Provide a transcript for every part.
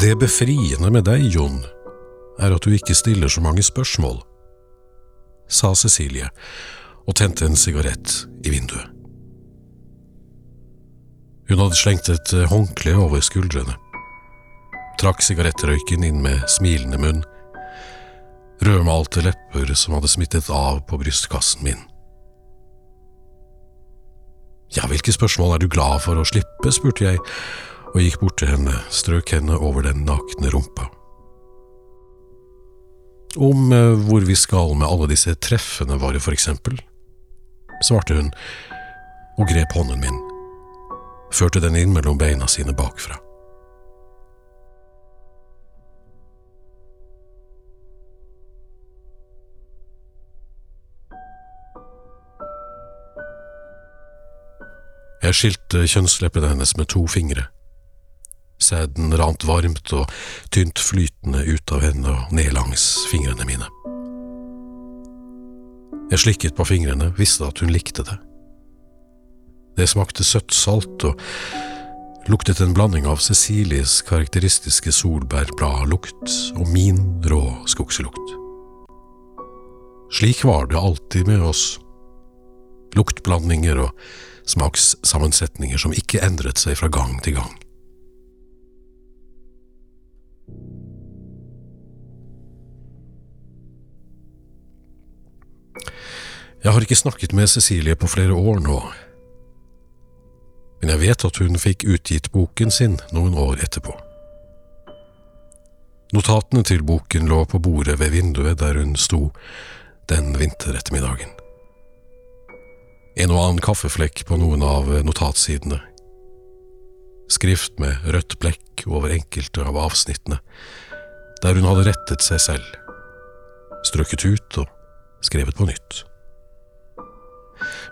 Det befriende med deg, Jon, er at du ikke stiller så mange spørsmål, sa Cecilie og tente en sigarett i vinduet. Hun hadde slengt et håndkle over skuldrene, trakk sigarettrøyken inn med smilende munn, rødmalte lepper som hadde smittet av på brystkassen min. Ja, hvilke spørsmål er du glad for å slippe, spurte jeg, og gikk bort til henne, strøk henne over den nakne rumpa. Om eh, hvor vi skal med alle disse treffene våre, for eksempel, svarte hun og grep hånden min, førte den inn mellom beina sine bakfra. Jeg skilte kjønnsleppene hennes med to fingre. Sæden rant varmt og tynt flytende ut av henne og ned langs fingrene mine. Jeg slikket på fingrene, visste at hun likte det. Det smakte søtt salt og luktet en blanding av Cecilies karakteristiske solbærbladlukt og min rå skogslukt. Slik var det alltid med oss. Luktblandinger og smakssammensetninger som ikke endret seg fra gang til gang. Jeg har ikke snakket med Cecilie på flere år nå, men jeg vet at hun fikk utgitt boken sin noen år etterpå. Notatene til boken lå på bordet ved vinduet der hun sto den vinterettermiddagen. En og annen kaffeflekk på noen av notatsidene. Skrift med rødt blekk over enkelte av avsnittene, der hun hadde rettet seg selv, strøket ut og skrevet på nytt.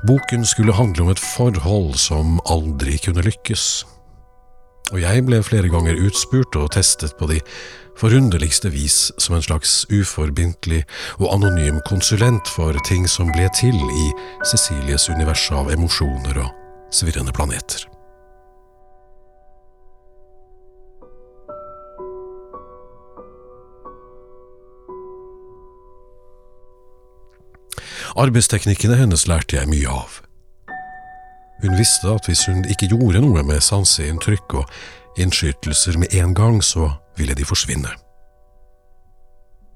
Boken skulle handle om et forhold som aldri kunne lykkes. Og jeg ble flere ganger utspurt og testet på de forunderligste vis som en slags uforbindelig og anonym konsulent for ting som ble til i Cecilies univers av emosjoner og svirrende planeter. Arbeidsteknikkene hennes lærte jeg mye av. Hun visste at hvis hun ikke gjorde noe med sanseinntrykk og innskytelser med en gang, så ville de forsvinne.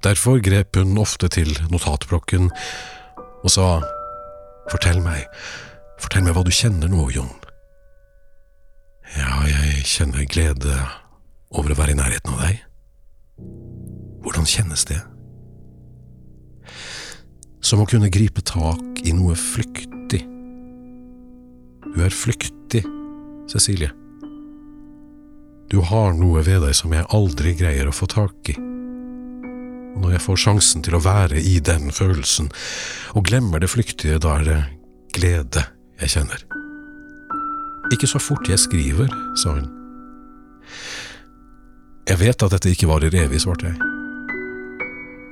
Derfor grep hun ofte til notatblokken og sa Fortell meg, fortell meg hva du kjenner nå, Jon. Ja, jeg kjenner glede over å være i nærheten av deg. Hvordan kjennes det? Som å kunne gripe tak i noe flyktig. Du er flyktig, Cecilie. Du har noe ved deg som jeg aldri greier å få tak i. Og når jeg får sjansen til å være i den følelsen, og glemmer det flyktige, da er det glede jeg kjenner. Ikke så fort jeg skriver, sa hun. Jeg vet at dette ikke varer evig, svarte jeg.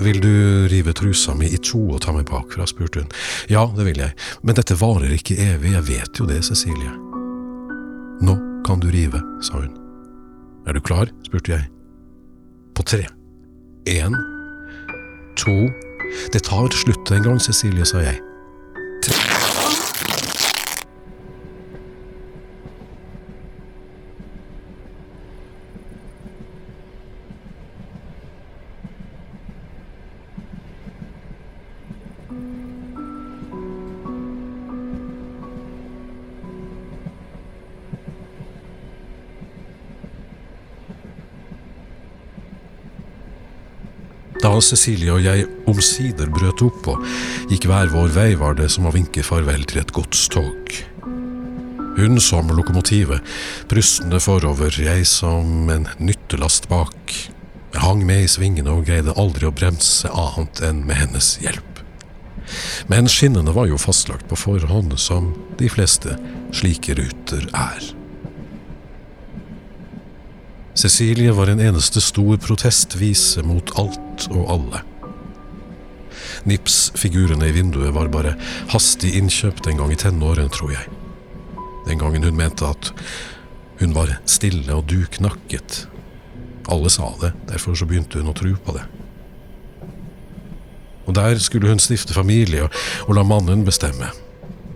Vil du rive trusa mi i to og ta meg bakfra, spurte hun. Ja, det vil jeg, men dette varer ikke evig, jeg vet jo det, Cecilie. Nå kan du rive, sa hun. Er du klar? spurte jeg. På tre. Én, to Det tar slutt en gang, Cecilie, sa jeg. Da Cecilie og jeg omsider brøt opp og gikk hver vår vei, var det som å vinke farvel til et godstog. Hun som lokomotivet, prustende forover, jeg som en nyttelast bak. Jeg hang med i svingene og greide aldri å bremse annet enn med hennes hjelp. Men skinnene var jo fastlagt på forhånd, som de fleste slike ruter er. Cecilie var en eneste stor protestvise mot alt og alle. Nips-figurene i vinduet var bare hastig innkjøpt en gang i tenårene, tror jeg. Den gangen hun mente at hun var stille og duknakket. Alle sa det, derfor så begynte hun å tro på det. Og der skulle hun stifte familie og, la mannen bestemme.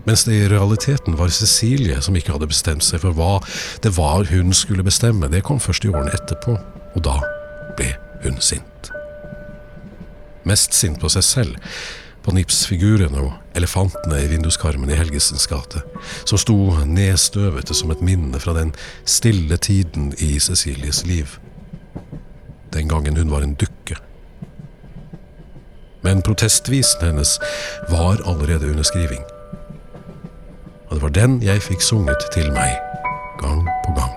Mens det i realiteten var Cecilie som ikke hadde bestemt seg for hva det var hun skulle bestemme. Det kom først i årene etterpå, og da ble hun sint. Mest sint på seg selv, på nipsfigurene og elefantene i vinduskarmen i Helgesens gate, som sto nedstøvete som et minne fra den stille tiden i Cecilies liv. Den gangen hun var en dukke. Men protestvisen hennes var allerede under skriving. Og det var den jeg fikk sunget til meg, gang på gang.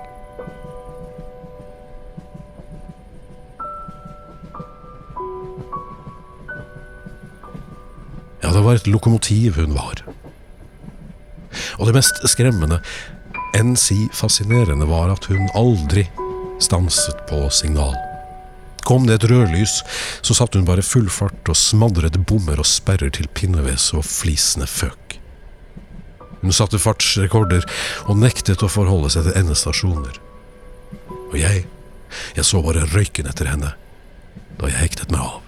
Ja, det var et lokomotiv hun var. Og det mest skremmende, enn si fascinerende, var at hun aldri stanset på signal. Kom det et rødlys, så satte hun bare full fart og smadret bommer og sperrer til pinneves og flisende føk. Hun satte fartsrekorder og nektet å forholde seg til endestasjoner. Og jeg, jeg så bare røyken etter henne da jeg hektet meg av.